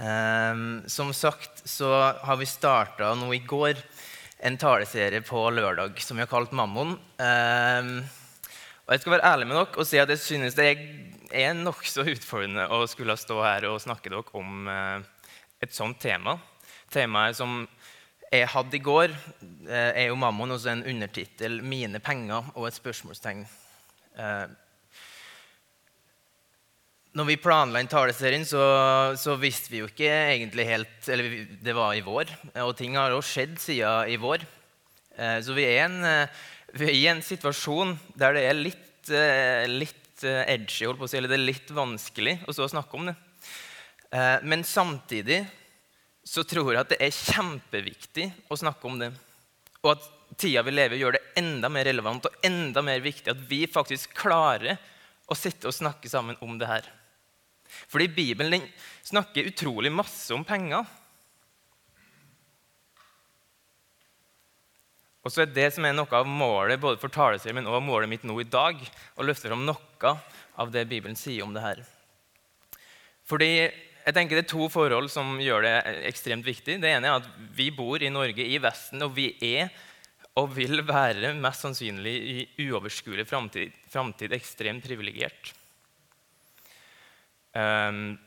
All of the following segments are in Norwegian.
Um, som sagt så har vi starta nå i går en taleserie på lørdag som vi har kalt Mammon. Um, og jeg skal være ærlig med dere og si at jeg synes det er nokså utfordrende å skulle stå her og snakke dere om uh, et sånt tema. Temaet som jeg hadde i går, uh, er jo Mammon, også en undertittel 'Mine penger' og et spørsmålstegn. Når vi planla inn taleserien, så, så, visste vi jo ikke egentlig helt Eller det var i vår, og ting har jo skjedd siden i vår. Eh, så vi er, en, eh, vi er, i en situasjon der det er litt, eh, litt edgy, holdt på å si, eller det er litt vanskelig å stå og snakke om det. Men samtidig så tror jeg at det er kjempeviktig å snakke om det. Og at tida vi lever, gjør det enda mer relevant og enda mer viktig at vi faktisk klarer å sitte og snakke sammen om det her. Fordi Bibelen snakker utrolig masse om penger. Og så er det som er noe av målet både for taleserien, men også målet mitt nå i dag, å løfte fram noe av det Bibelen sier om det her. Fordi jeg tenker Det er to forhold som gjør det ekstremt viktig. Det ene er at vi bor i Norge, i Vesten, og vi er og vil være mest sannsynlig i uoverskuelig framtid, ekstremt privilegert. Um,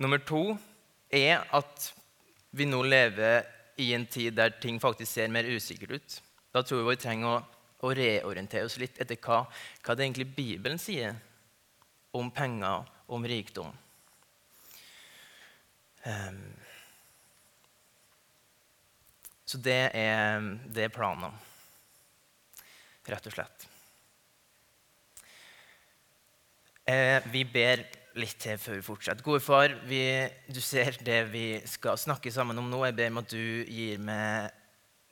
nummer to er at vi nå lever i en tid der ting faktisk ser mer usikkert ut. Da tror jeg vi trenger å, å reorientere oss litt etter hva, hva det egentlig Bibelen sier om penger, om rikdom. Um, så det er, det er planen, rett og slett. Eh, vi ber litt til før vi fortsetter. Gode far, vi, du ser det vi skal snakke sammen om nå. Jeg ber om at du gir meg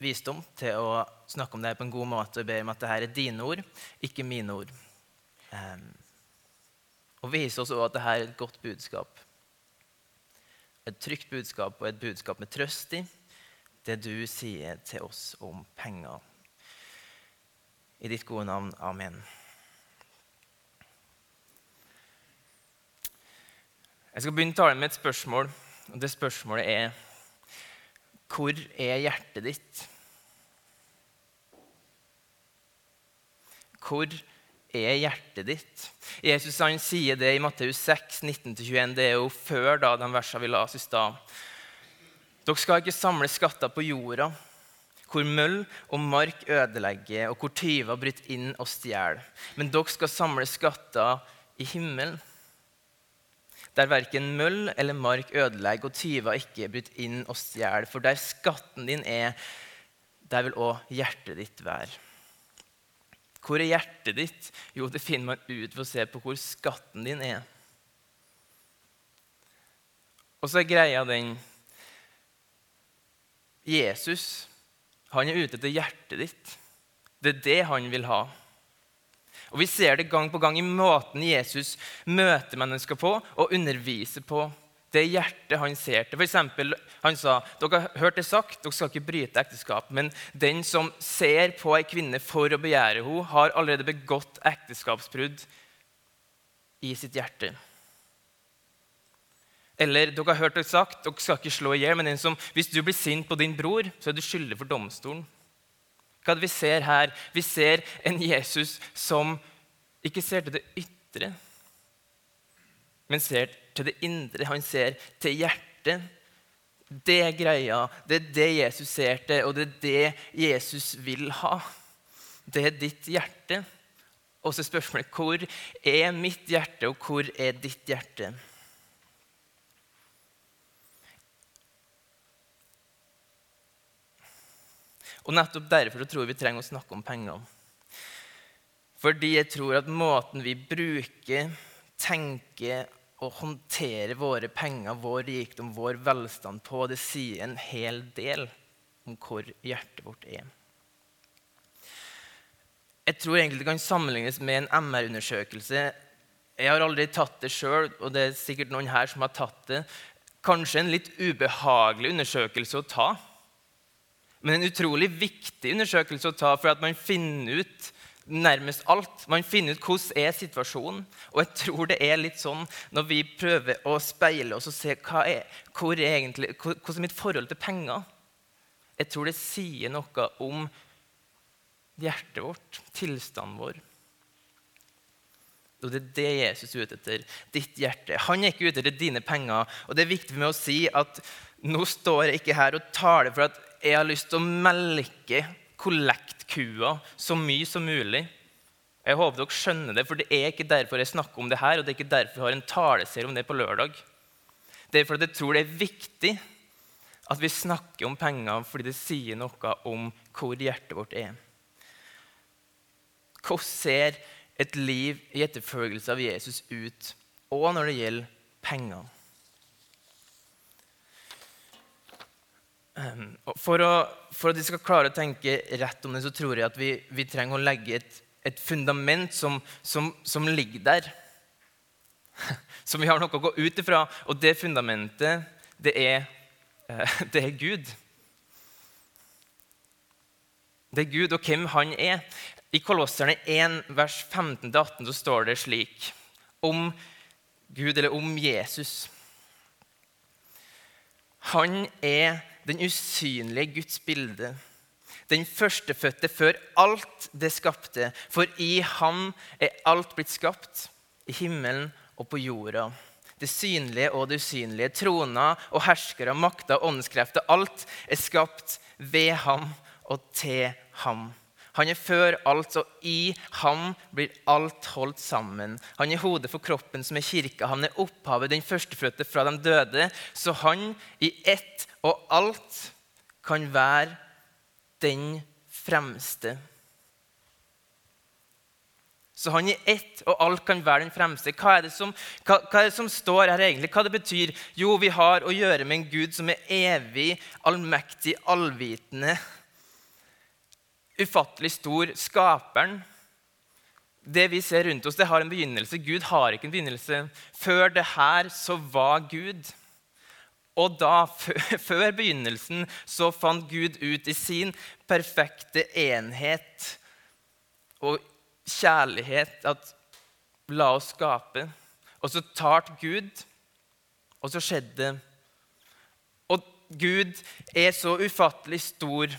visdom til å snakke om det på en god måte. Jeg ber om at dette er dine ord, ikke mine ord. Um, og vis oss også at dette er et godt budskap. Et trygt budskap og et budskap med trøst i det du sier til oss om penger. I ditt gode navn. Amen. Jeg skal begynne talen med et spørsmål. og Det spørsmålet er Hvor er hjertet ditt? Hvor er hjertet ditt? Jesus han sier det i Matteus 6, 19-21. Det er jo før da, de versene vi la oss i stad. Dere skal ikke samle skatter på jorda, hvor møll og mark ødelegger, og hvor tyver bryter inn og stjeler. Men dere skal samle skatter i himmelen der verken møll eller mark ødelegger og tyver ikke bryter inn og stjeler. For der skatten din er, der vil òg hjertet ditt være. Hvor er hjertet ditt? Jo, det finner man ut ved å se på hvor skatten din er. Og så er greia den Jesus han er ute etter hjertet ditt. Det er det han vil ha. Og Vi ser det gang på gang i måten Jesus møter mennesker på og underviser på. Det hjertet han ser til. For eksempel, han sa dere har hørt det sagt, dere skal ikke bryte ekteskap. Men den som ser på ei kvinne for å begjære henne, har allerede begått ekteskapsbrudd i sitt hjerte. Eller dere har hørt det sagt, dere skal ikke slå i hjel, men som, hvis du blir sint på din bror, så er du skyldig for domstolen. Hva er det vi ser her? Vi ser en Jesus som ikke ser til det ytre, men ser til det indre. Han ser til hjertet. Det er greia. Det er det Jesus ser til, og det er det Jesus vil ha. Det er ditt hjerte. Og så spørsmålet hvor er mitt hjerte, og hvor er ditt hjerte? Og nettopp derfor tror jeg vi trenger å snakke om penger. Fordi jeg tror at måten vi bruker, tenker og håndterer våre penger, vår rikdom, vår velstand på, det sier en hel del om hvor hjertet vårt er. Jeg tror egentlig det kan sammenlignes med en MR-undersøkelse. Jeg har aldri tatt det sjøl, og det er sikkert noen her som har tatt det. Kanskje en litt ubehagelig undersøkelse å ta men en utrolig viktig undersøkelse å ta for at man finner ut nærmest alt. Man finner ut hvordan er situasjonen. Og jeg tror det er litt sånn når vi prøver å speile oss og se hva er, hvor er egentlig, hvordan er mitt forhold til penger. Jeg tror det sier noe om hjertet vårt, tilstanden vår. Og det er det Jesus er ute etter. Ditt hjerte. Han er ikke ute etter dine penger. Og det er viktig meg å si at nå står jeg ikke her og taler for at jeg har lyst til å melke kollektkua så mye som mulig. Jeg håper dere skjønner det, for det er ikke derfor jeg snakker om det her, og det er ikke derfor jeg har en taleserie om det på lørdag. Det er fordi jeg tror det er viktig at vi snakker om penger fordi det sier noe om hvor hjertet vårt er. Hvordan ser et liv i etterfølgelse av Jesus ut, og når det gjelder penger? For, å, for, at vi skal klare å tenke rett om det, så tror jeg at vi, vi trenger å legge et, et fundament som, som, som, ligger der. Som vi har noe å gå ut ifra. Og det fundamentet, det er, eh, det er Gud. Det er Gud og hvem han er. I Kolosserne 1, vers 15-18 så står det slik om Gud, eller om Jesus. Han er den usynlige Guds bilde. Den førstefødte før alt det skapte. For i ham er alt blitt skapt, i himmelen og på jorda. Det synlige og det usynlige, troner og herskere, makter åndskrefter. Alt er skapt ved ham og til ham. Han er før alt, og i ham blir alt holdt sammen. Han er hodet for kroppen, som er kirka. Han er opphavet, den førstefødte fra de døde. Så han i ett og alt kan være den fremste. Så han i ett og alt kan være den fremste. Hva er, som, hva, hva er, det som, står her egentlig? Hva det betyr? Jo, vi har å gjøre med en Gud som er evig, allmektig, allvitende ufattelig stor, skaperen. Det vi ser rundt oss, det har en begynnelse. Gud har ikke en begynnelse. Før det her så var Gud. Og da, før begynnelsen, så fant Gud ut i sin perfekte enhet og kjærlighet at la oss skape. Og så talte Gud, og så skjedde det. Og Gud er så ufattelig stor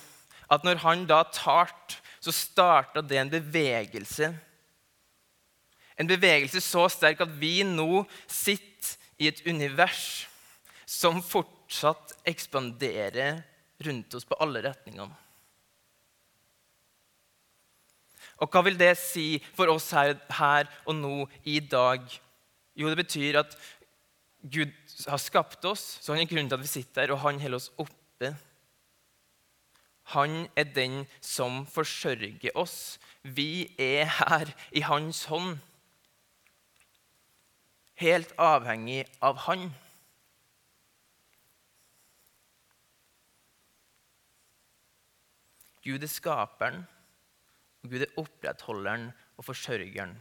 at når han da talte, så starta det en bevegelse. En bevegelse så sterk at vi nå sitter i et univers som fortsatt ekspanderer rundt oss på alle retningene. Og hva vil det si for oss her, her, og nå i dag? Jo, det betyr at Gud har skapt oss, så han er grunnen til at vi sitter her, og han holder oss oppe. Han er den som forsørger oss. Vi er her i hans hånd. Helt avhengig av han. Gud er skaperen, og Gud er opprettholderen og forsørgeren.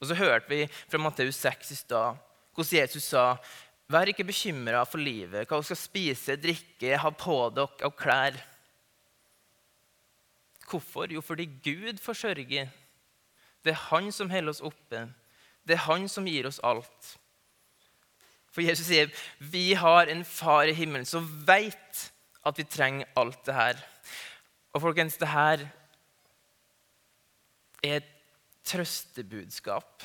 Og Så hørte vi fra Matteus 6 i stad hvordan Jesus sa Vær ikke bekymra for livet, hva dere skal spise, drikke, ha på dere av klær. Hvorfor? Jo, fordi Gud forsørger. Det er Han som holder oss oppe. Det er Han som gir oss alt. For Jesus sier vi har en far i himmelen som veit at vi trenger alt det her. Og folkens, det her er et trøstebudskap.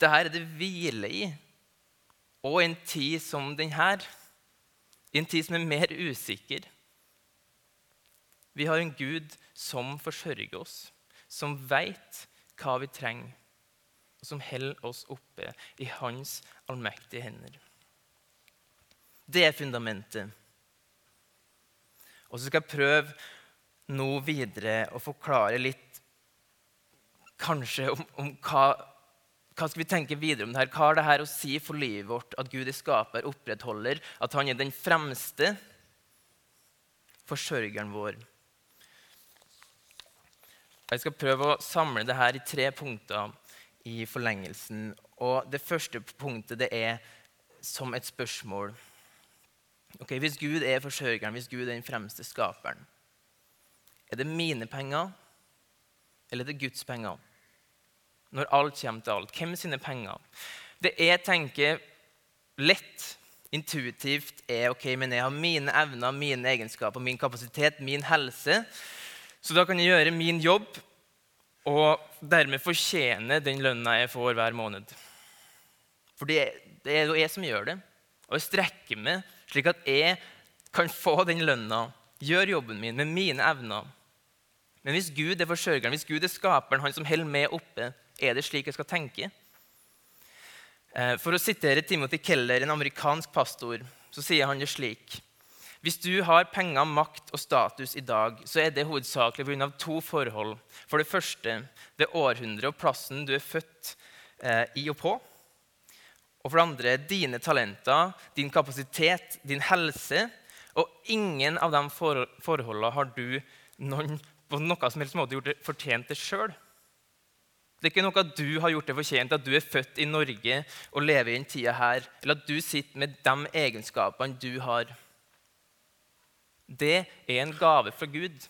Det her er det hvile i. Og i en tid som denne, i en tid som er mer usikker. Vi har en Gud som forsørger oss, som veit hva vi trenger, og som holder oss oppe i hans allmektige hender. Det er fundamentet. Og så skal jeg prøve nå videre å forklare litt kanskje om, om hva hva skal vi tenke videre om det her? Hva har det her å si for livet vårt at Gud er skaper, opprettholder, at han er den fremste forsørgeren vår? Jeg skal prøve å samle det her i tre punkter i forlengelsen. Og Det første punktet det er som et spørsmål. Okay, Hvis Gud er forsørgeren, hvis Gud er den fremste skaperen, er det mine penger eller er det Guds penger? Når alt kommer til alt. Hvem sine penger? Det jeg tenker lett, intuitivt, er ok, men jeg har mine evner, mine egenskaper, min kapasitet, min helse. Så da kan jeg gjøre min jobb og dermed fortjene den lønna jeg får hver måned. For det, er jo jeg som gjør det. Og jeg strekker meg slik at jeg kan få den lønna, gjøre jobben min med mine evner. Men hvis Gud er forsørgeren, hvis Gud er skaperen, han som holder meg oppe, er det slik jeg skal tenke? Eh, for å sitere Timothy Keller, en amerikansk pastor, så sier han det slik Hvis du har penger, makt og status i dag, så er det hovedsakelig pga. to forhold. For det første det århundret og plassen du er født eh, i og på. Og for det andre dine talenter, din kapasitet, din helse. Og ingen av de forholdene har du noen, på noen som helst måte gjort det fortjent det sjøl. Det er ikke noe at du har gjort det fortjent, at du er født i Norge og lever i den tida her, eller at du sitter med de egenskapene du har. Det er en gave fra Gud.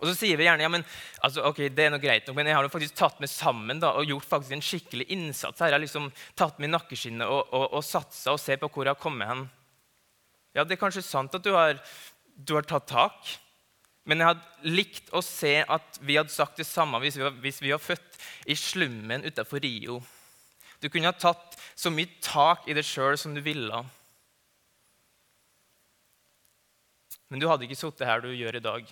Og så sier vi gjerne ja, men, altså, ok, det er noe greit nok, men jeg har jo faktisk tatt meg sammen da, og gjort faktisk en skikkelig innsats. her. Jeg har liksom tatt meg i nakkeskinnet og, og, og satsa og ser på hvor jeg har kommet hen. Ja, Det er kanskje sant at du har, du har tatt tak, men jeg hadde likt å se at vi hadde sagt det samme hvis vi var, hvis vi var født i slummen utenfor Rio. Du kunne ha tatt så mye tak i det sjøl som du ville. Men du hadde ikke sittet her du gjør i dag.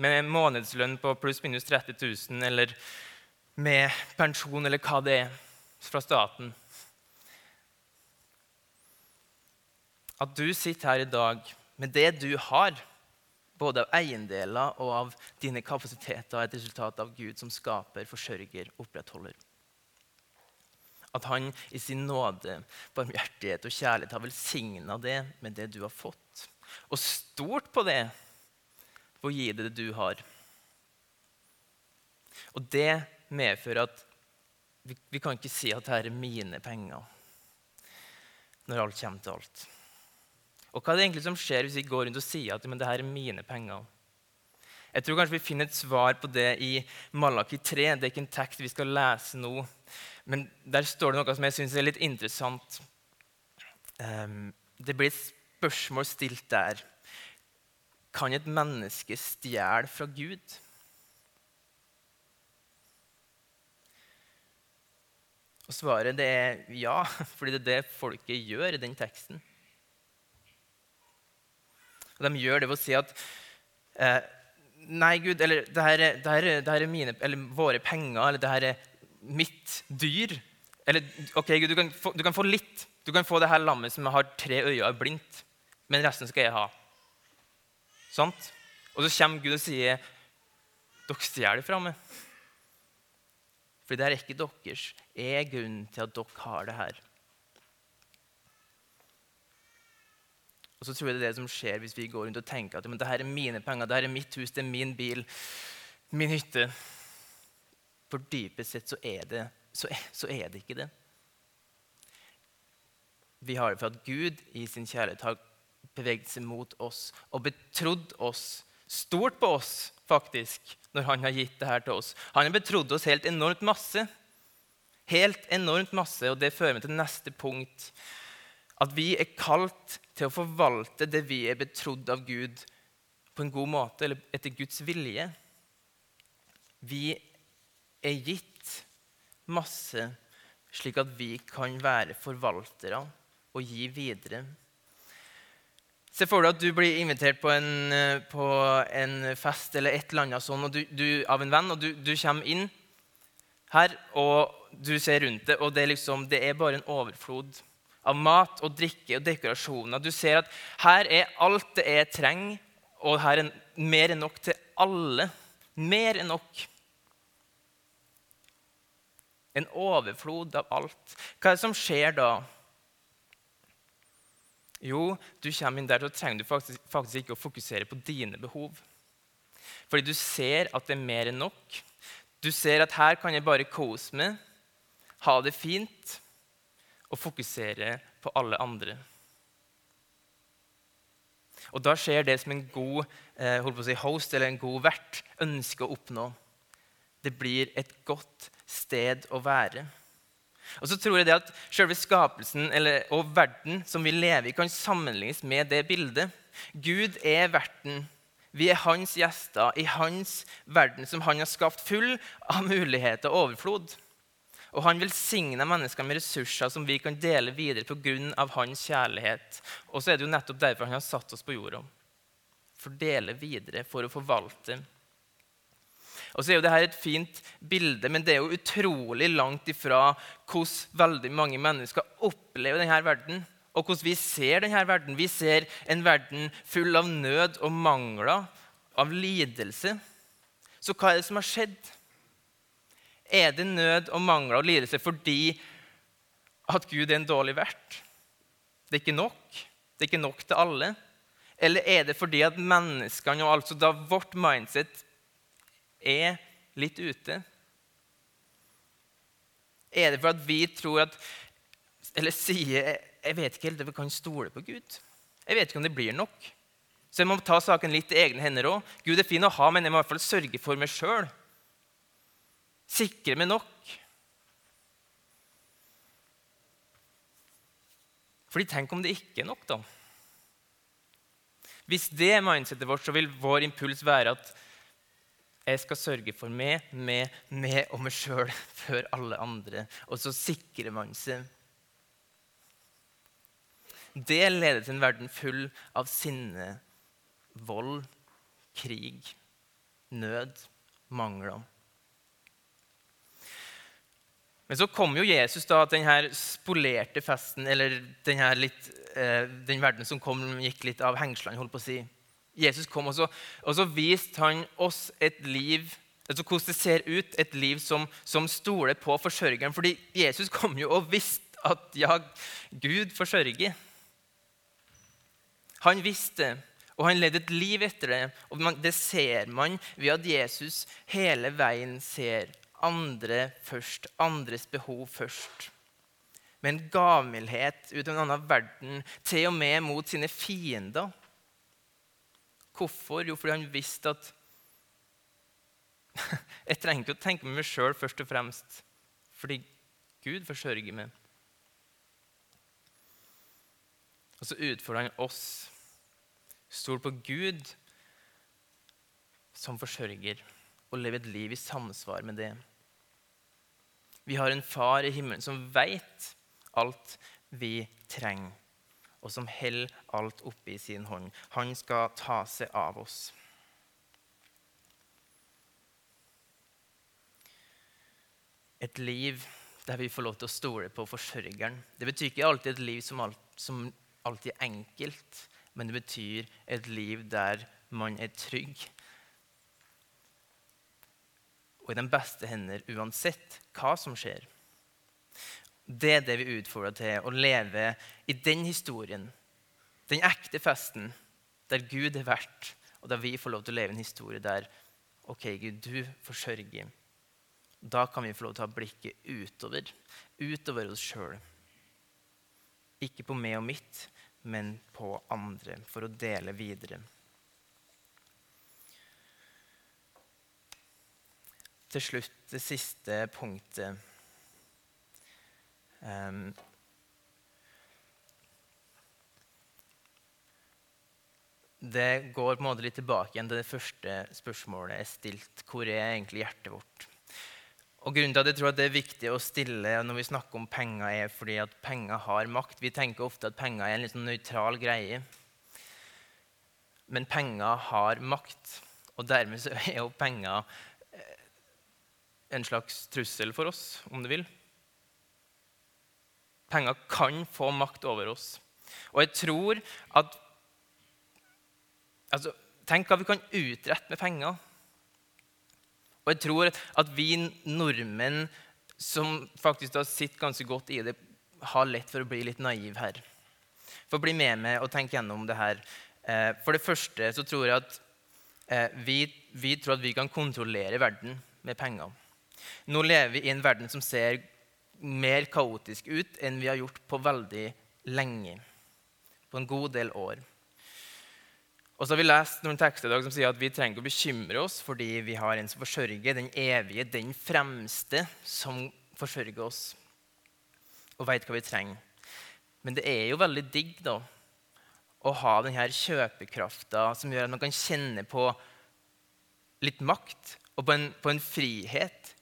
med en månedslønn på pluss-minus 30 000, eller med pensjon, eller hva det er, fra staten. At du sitter her i dag med det du har, både av eiendeler og av dine kapasiteter, er et resultat av Gud som skaper, forsørger, opprettholder. At han i sin nåde, barmhjertighet og kjærlighet har velsigna det med det du har fått. Og stort på det og gi det det du har. Og det medfører at vi, vi kan ikke si at dette er mine penger når alt kommer til alt. Og hva er det egentlig som skjer hvis vi går rundt og sier at men det her er mine penger? Jeg tror kanskje vi finner et svar på det i Malaki 3. Det er ikke en tekst vi skal lese nå. Men der står det noe som jeg syns er litt interessant. Um, det blir et spørsmål stilt der. Kan et menneske stjele fra Gud? Og Svaret det er ja, fordi det er det folket gjør i den teksten. Og De gjør det ved å si at eh, Nei, Gud, eller det her, er, det her, det her er mine, eller våre penger, eller det her er mitt dyr. Eller ok, Gud, du kan, få, du kan få litt. Du kan få det her lammet som har tre øyne er blindt. Men resten skal jeg ha. Sant? Og så kommer Gud og sier, 'Dere stjeler fra meg.' For det er ikke deres. Jeg er grunnen til at dere har det her. Og så tror jeg det er det som skjer hvis vi går rundt og tenker at det her er mine penger, det her er mitt hus, det er min bil, min hytte. For dypest sett så er det, så er, så er det ikke det. Vi har det for at Gud i sin kjærlighet har beveget seg mot oss og betrodd oss, stort på oss, faktisk, når han har gitt det her til oss. Han har betrodd oss helt enormt masse. Helt enormt masse, og det fører meg til neste punkt. At vi er kalt til å forvalte det vi er betrodd av Gud, på en god måte, eller etter Guds vilje. Vi er gitt masse slik at vi kan være forvaltere og gi videre. Se for deg at du blir invitert på en, eh, på en fest eller et eller annet sånn, du, du, av en venn, og du, du, kommer inn her og du ser rundt det, og det er, liksom, det er bare en overflod av mat og drikke og dekorasjoner. Du ser at her er alt det jeg trenger, og her er mer enn nok til alle. Mer enn nok. En overflod av alt. Hva er det som skjer da? Jo, du kommer inn der, så trenger du faktisk, faktisk ikke å fokusere på dine behov. Fordi du ser at det er mer enn nok. Du ser at her kan jeg bare kose meg, ha det fint og fokusere på alle andre. Og da skjer det som en god eh, si, host eller en god vert ønsker å oppnå. Det blir et godt sted å være. Og så tror jeg det at Selve skapelsen eller, og verden som vi lever i, kan sammenlignes med det bildet. Gud er verten. Vi er hans gjester i hans verden som han har skapt full av muligheter og overflod. Og han velsigner mennesker med ressurser som vi kan dele videre pga. hans kjærlighet. Og så er det jo nettopp derfor han har satt oss på jorda. For å dele videre, for å forvalte. Og så er jo dette et fint bilde, men det er jo utrolig langt ifra hvordan veldig mange mennesker opplever denne verden. Og hvordan vi ser denne verden. Vi ser en verden full av nød og mangler, av lidelse. Så hva er det som har skjedd? Er det nød og mangler og lidelse fordi at Gud er en dårlig vert? Det er ikke nok. Det er ikke nok til alle. Eller er det fordi at menneskene, og altså da vårt mindset, er litt ute? Er det for at vi tror at Eller sier jeg vet ikke helt om vi kan stole på Gud? Jeg vet ikke om det blir nok. Så jeg må ta saken litt i egne hender òg. Gud er fin å ha, men jeg må i hvert fall sørge for meg sjøl sikre meg nok. Fordi tenk om det ikke er nok, da. Hvis det er mindsetet vårt, så vil vår impuls være at jeg skal sørge for meg, meg, meg og meg sjøl før alle andre. Og så sikrer man seg. Det leder til en verden full av sinne, vold, krig, nød, mangler. Men så kom jo Jesus da til denne spolerte festen, eller denne litt, eh, den verden som kom, gikk litt av hengslene. holdt på å si. Jesus kom, og så, og så viste han oss et liv altså hvordan det ser ut, et liv som, som stoler på forsørgeren. Fordi Jesus kom jo og visste at ja, Gud forsørger. Han visste og han levde et liv etter det. og Det ser man ved at Jesus hele veien ser andre først, andres behov først. Med en gavmildhet ut av en annen verden, til og med mot sine fiender. Hvorfor? Jo, fordi han visste at Jeg trenger ikke å tenke på meg sjøl først og fremst, fordi Gud forsørger meg. Og så utfordrer han oss. Stol på Gud som forsørger, og leve et liv i samsvar med det. Vi har en far i himmelen som veit alt vi trenger, og som holder alt oppe i sin hånd. Han skal ta seg av oss. Et liv der vi får lov til å stole på forsørgeren. Det betyr ikke alltid et liv som, alt, som alltid er enkelt, men det betyr et liv der man er trygg og i de beste hender uansett hva som skjer. Det er det vi utfordrer til, å leve i den historien, den ekte festen, der Gud er verdt, og der vi får lov til å leve en historie der OK, Gud, du forsørger. Da kan vi få lov til å ha blikket utover, utover oss sjøl. Ikke på meg og mitt, men på andre, for å dele videre. Til slutt det siste punktet. Um, det går på en måte litt tilbake igjen til det første spørsmålet jeg stilte. Hvor er egentlig hjertet vårt? Og grunnen til at jeg tror at Det er viktig å stille når vi snakker om penger, er fordi at penger har makt. Vi tenker ofte at penger er en litt sånn nøytral greie. Men penger har makt. Og dermed er jo penger en slags trussel for oss, om du vil. Penger kan få makt over oss. Og jeg tror at altså, Tenk hva vi kan utrette med penger. Og jeg tror at vi nordmenn som faktisk har sitter ganske godt i det, har lett for å bli litt naiv her. For å bli med meg og tenke gjennom det her. Eh, for det første så tror jeg at eh, vi, vi tror at vi kan kontrollere verden med penger. Nå lever vi i en verden som ser mer kaotisk ut enn vi har gjort på veldig lenge. På en god del år. Og så har vi lest noen tekster i dag som sier at vi trenger ikke å bekymre oss fordi vi har en som forsørger, den evige, den fremste, som forsørger oss og veit hva vi trenger. Men det er jo veldig digg da, å ha denne kjøpekrafta som gjør at man kan kjenne på litt makt og på en, på en frihet.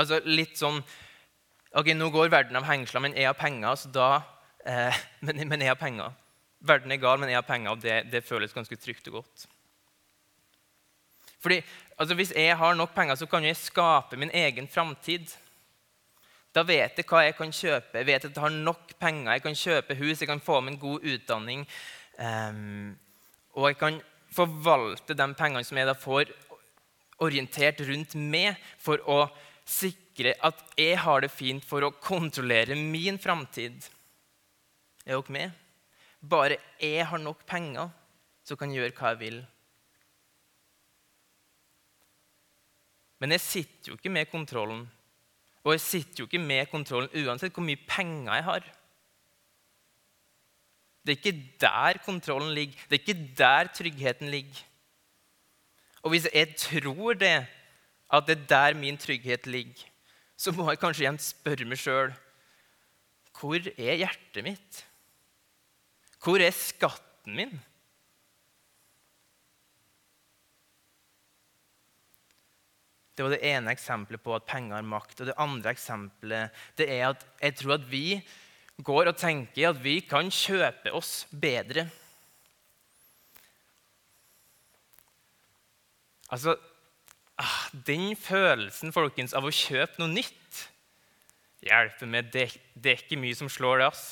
Altså litt sånn Ok, nå går verden av hengsler, men jeg har penger, så da eh, men, men, jeg har penger. Verden er gal, men jeg har penger, og det, det føles ganske trygt og godt. Fordi altså, Hvis jeg har nok penger, så kan jeg skape min egen framtid. Da vet jeg hva jeg kan kjøpe. Jeg vet at jeg har nok penger. Jeg kan kjøpe hus, jeg kan få meg en god utdanning. Um, og jeg kan forvalte de pengene som jeg da får, orientert rundt meg, for å sikre at jeg har det fint for å kontrollere min framtid. Er dere med? Bare jeg har nok penger, så kan jeg gjøre hva jeg vil. Men jeg sitter jo ikke med kontrollen. Og jeg sitter jo ikke med kontrollen uansett hvor mye penger jeg har. Det er ikke der kontrollen ligger. Det er ikke der tryggheten ligger. Og hvis jeg tror det, at det er der min trygghet ligger, så må jeg kanskje igjen spørre meg sjøl hvor er hjertet mitt? Hvor er skatten min? Det var det ene eksempelet på at penger har makt. Og det andre eksempelet det er at jeg tror at vi går og tenker at vi kan kjøpe oss bedre. Altså ah, Den følelsen folkens, av å kjøpe noe nytt hjelper meg. Det, er ikke mye som slår det. ass.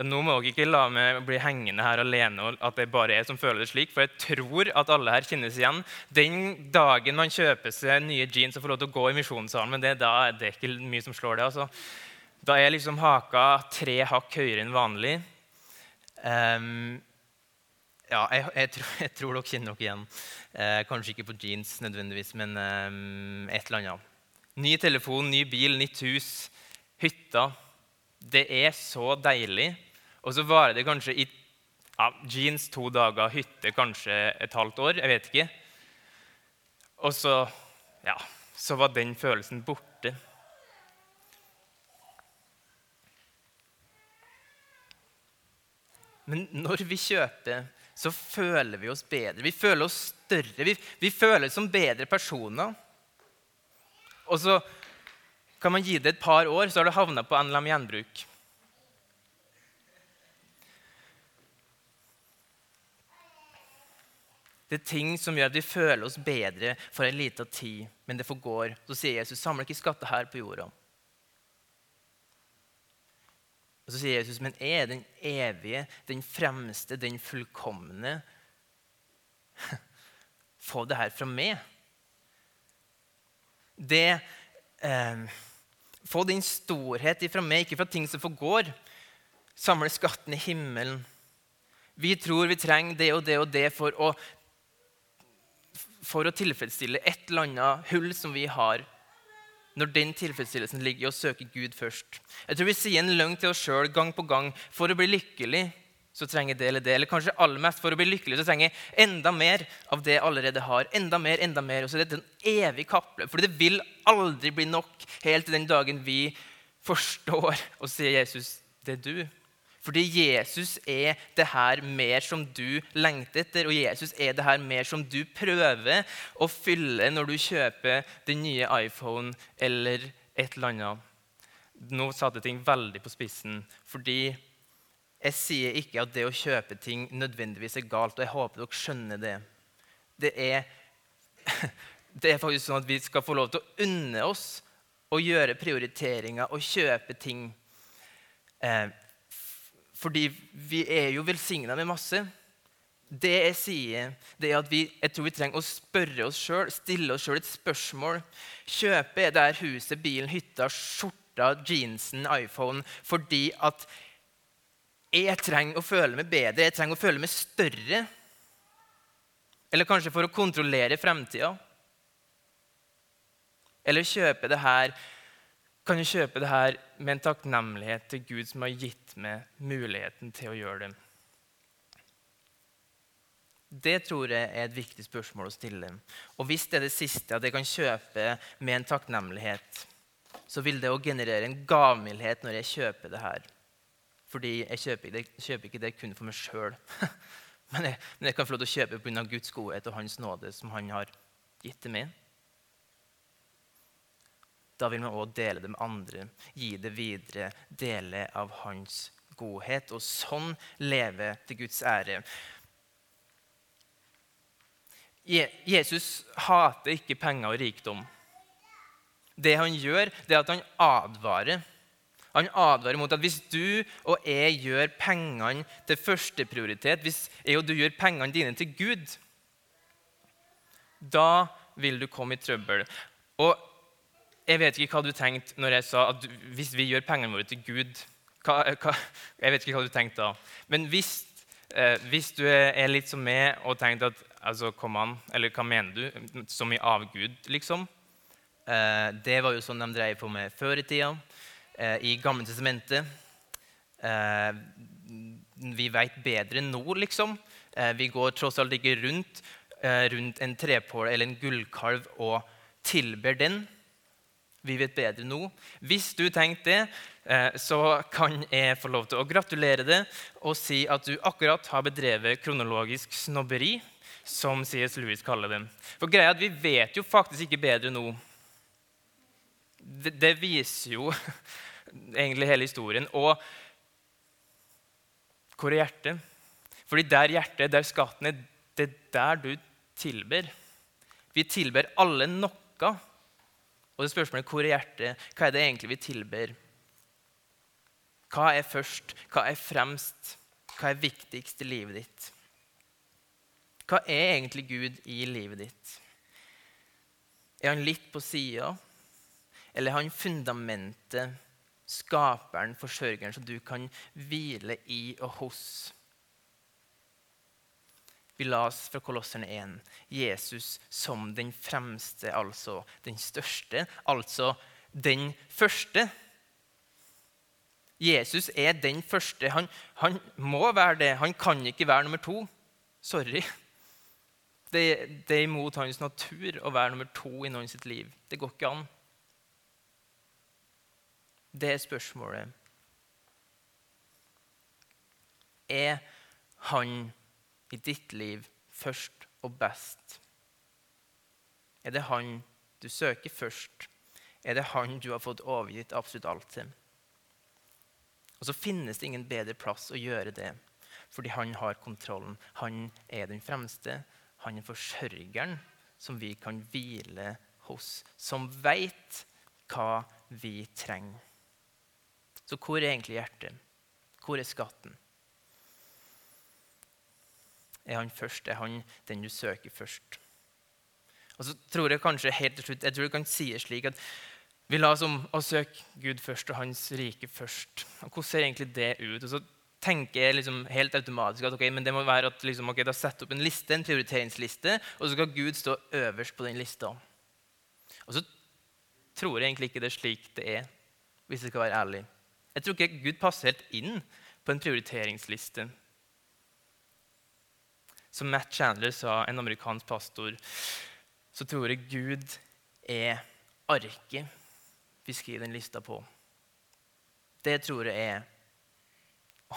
Nå må dere ikke la meg bli hengende her alene og at det bare er som føler det slik, for jeg tror at alle her kjennes igjen. Den dagen man kjøper seg nye jeans og får lov til å gå i misjonssalen, men det, da er det ikke mye som slår det. altså. Da er liksom haka tre hakk høyere enn vanlig. Um, ja, jeg, jeg, tror, jeg, tror, dere kjenner dere igjen. Eh, kanskje ikke på jeans nødvendigvis, men eh, et eller annet. Ny telefon, ny bil, nytt hus, hytta. Det er så deilig. Og så varer det kanskje i ja, jeans to dager, hytte kanskje et halvt år. Jeg vet ikke. Og så, ja, så var den følelsen borte. Men når vi kjøper, så føler vi oss bedre. Vi føler oss større. Vi, vi føler oss som bedre personer. Og så kan man gi det et par år, så har du havna på NLM gjenbruk. Det er ting som gjør at vi føler oss bedre for en liten tid, men det forgår. Så sier Jesus, samle ikke skatter her på jorda. Og så sier Jesus, men er den evige, den fremste, den fullkomne. Få det her fra meg. Det eh, Få din storhet ifra meg, ikke fra ting som forgår. Samle skatten i himmelen. Vi tror vi trenger det og det og det for å, for å tilfredsstille et eller annet hull som vi har når den tilfredsstillelsen ligger i å søke Gud først. Jeg tror vi sier en løgn til oss sjøl gang på gang. For å bli lykkelig så trenger det eller det. Eller kanskje aller mest for å bli lykkelig så trenger jeg enda mer av det jeg allerede har. Enda mer, enda mer. Og så er det et evig kappløp. For det vil aldri bli nok helt til den dagen vi forstår og sier Jesus, det er du. Fordi Jesus er det her mer som du lengter etter, og Jesus er det her mer som du prøver å fylle når du kjøper den nye iPhone eller et eller annet. Nå satte ting veldig på spissen, fordi jeg sier ikke at det å kjøpe ting nødvendigvis er galt, og jeg håper dere skjønner det. Det er, det er faktisk sånn at vi skal få lov til å unne oss å gjøre prioriteringer og kjøpe ting. Eh, fordi vi er jo velsigna med masse. Det jeg sier, det er at vi, jeg tror vi trenger å spørre oss sjøl, stille oss sjøl et spørsmål. Kjøper jeg det huset, bilen, hytta, skjorta, jeansen, iPhone fordi at jeg trenger å føle meg bedre, jeg trenger å føle meg større? Eller kanskje for å kontrollere fremtida? Eller kjøpe det her kan jeg kjøpe det her med en takknemlighet til Gud som har gitt meg muligheten til å gjøre det. Det tror jeg er et viktig spørsmål å stille. Og hvis det er det siste, at jeg kan kjøpe med en takknemlighet, så vil det òg generere en gavmildhet når jeg kjøper det her. Fordi jeg kjøper, det, kjøper ikke det kun for meg sjøl, men, men, jeg kan få lov til å kjøpe pga. Guds godhet og Hans nåde, som Han har gitt til meg. Da vil man òg dele det med andre, gi det videre, dele av Hans godhet, og sånn leve til Guds ære. Jesus hater ikke penger og rikdom. Det han gjør, det er at han advarer. Han advarer mot at hvis du og jeg gjør pengene til førsteprioritet, hvis jeg og du gjør pengene dine til Gud, da vil du komme i trøbbel. Og jeg vet ikke hva du tenkte når jeg sa at hvis vi gjør pengene våre til Gud hva, hva, Jeg vet ikke hva du tenkte da. Men hvis, eh, hvis du er litt som meg og tenkte at altså, kom an, eller hva mener du? Som i avgud, liksom? Eh, det var jo sånn de drev på med før i tida. Eh, I Gamle testamentet. Eh, vi veit bedre nå, liksom. Eh, vi går tross alt ikke rundt, eh, rundt en trepåle eller en gullkalv og tilber den. Vi vet bedre nå. Hvis du tenkte det, eh, så kan jeg få lov til å gratulere deg og si at du akkurat har bedrevet kronologisk snobberi som C.S. Lewis kaller det. For greia er at Vi vet jo faktisk ikke bedre nå. Det, det viser jo egentlig hele historien. Og hvor er hjertet? Fordi der hjertet, der skatten er, det er der du tilber. Vi tilber alle noe. Og det spørsmålet hvor er hjertet? Hva er det egentlig vi tilber? Hva er først? Hva er fremst? Hva er viktigst i livet ditt? Hva er egentlig Gud i livet ditt? Er han litt på sida, eller er han fundamentet, skaperen, forsørgeren, som du kan hvile i og hos? Vi las fra Kolosserne 1 Jesus som den fremste, altså den største, altså den første. Jesus er den første. Han, han må være det. Han kan ikke være nummer to. Sorry. Det, det, er imot hans natur å være nummer to i noen sitt liv. Det går ikke an. Det er spørsmålet. Er han i ditt liv først og best? Er det han du søker først? Er det han du har fått overgitt absolutt alt til? Og så finnes det ingen bedre plass å gjøre det, fordi han har kontrollen. Han er den fremste. Han er forsørgeren som vi kan hvile hos, som veit hva vi trenger. Så hvor er egentlig hjertet? Hvor er skatten? Er han først? Er han den du søker først? Og så tror jeg kanskje helt til slutt, jeg tror du kan si det slik at vi la oss om å søke Gud først og Hans rike først. Og hvordan ser egentlig det ut? Og så tenker jeg liksom helt automatisk at okay, det må være at liksom, okay, da setter opp en liste, en prioriteringsliste, og så skal Gud stå øverst på den lista. Og så tror jeg egentlig ikke det er slik det er, hvis jeg skal være ærlig. Jeg tror ikke Gud passer helt inn på en prioriteringsliste. Som Matt Chandler sa, en amerikansk pastor, så tror jeg Gud er arket vi skriver den lista på. Det tror jeg er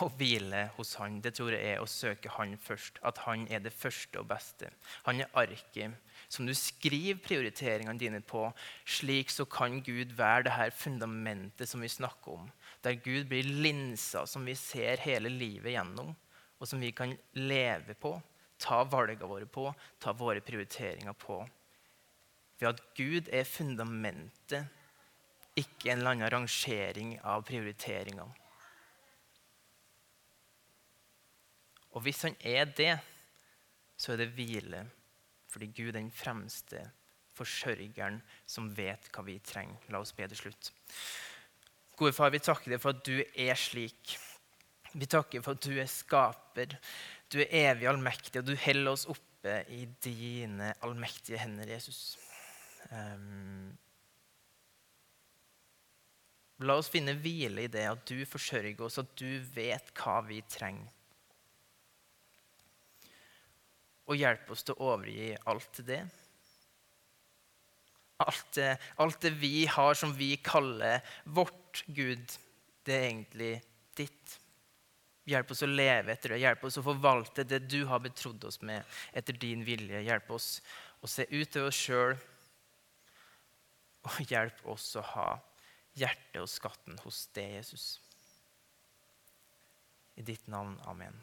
å hvile hos han, det tror jeg er å søke han først. At han er det første og beste. Han er arket som du skriver prioriteringene dine på. Slik så kan Gud være det her fundamentet som vi snakker om. Der Gud blir linsa som vi ser hele livet gjennom, og som vi kan leve på, ta valgene våre på, ta våre prioriteringer på. Ved at Gud er fundamentet, ikke en eller annen rangering av prioriteringene. Og hvis han er det, så er det hvile. Fordi Gud er den fremste forsørgeren som vet hva vi trenger. La oss be til slutt. Gode far, vi takker deg for at du er slik. Vi takker for at du er skaper. Du er evig allmektig, og du holder oss oppe i dine allmektige hender, Jesus. Um, la oss finne hvile i det at du forsørger oss, at du vet hva vi trenger. Og hjelp oss til å overgi alt til det. Alt alt det vi har som vi kaller vårt Gud, det er egentlig ditt. Hjelp oss å leve etter det. Hjelp oss å forvalte det du har betrodd oss med, etter din vilje. Hjelp oss å se ut til oss sjøl, og hjelp oss å ha hjertet og skatten hos deg, Jesus. I ditt navn. Amen.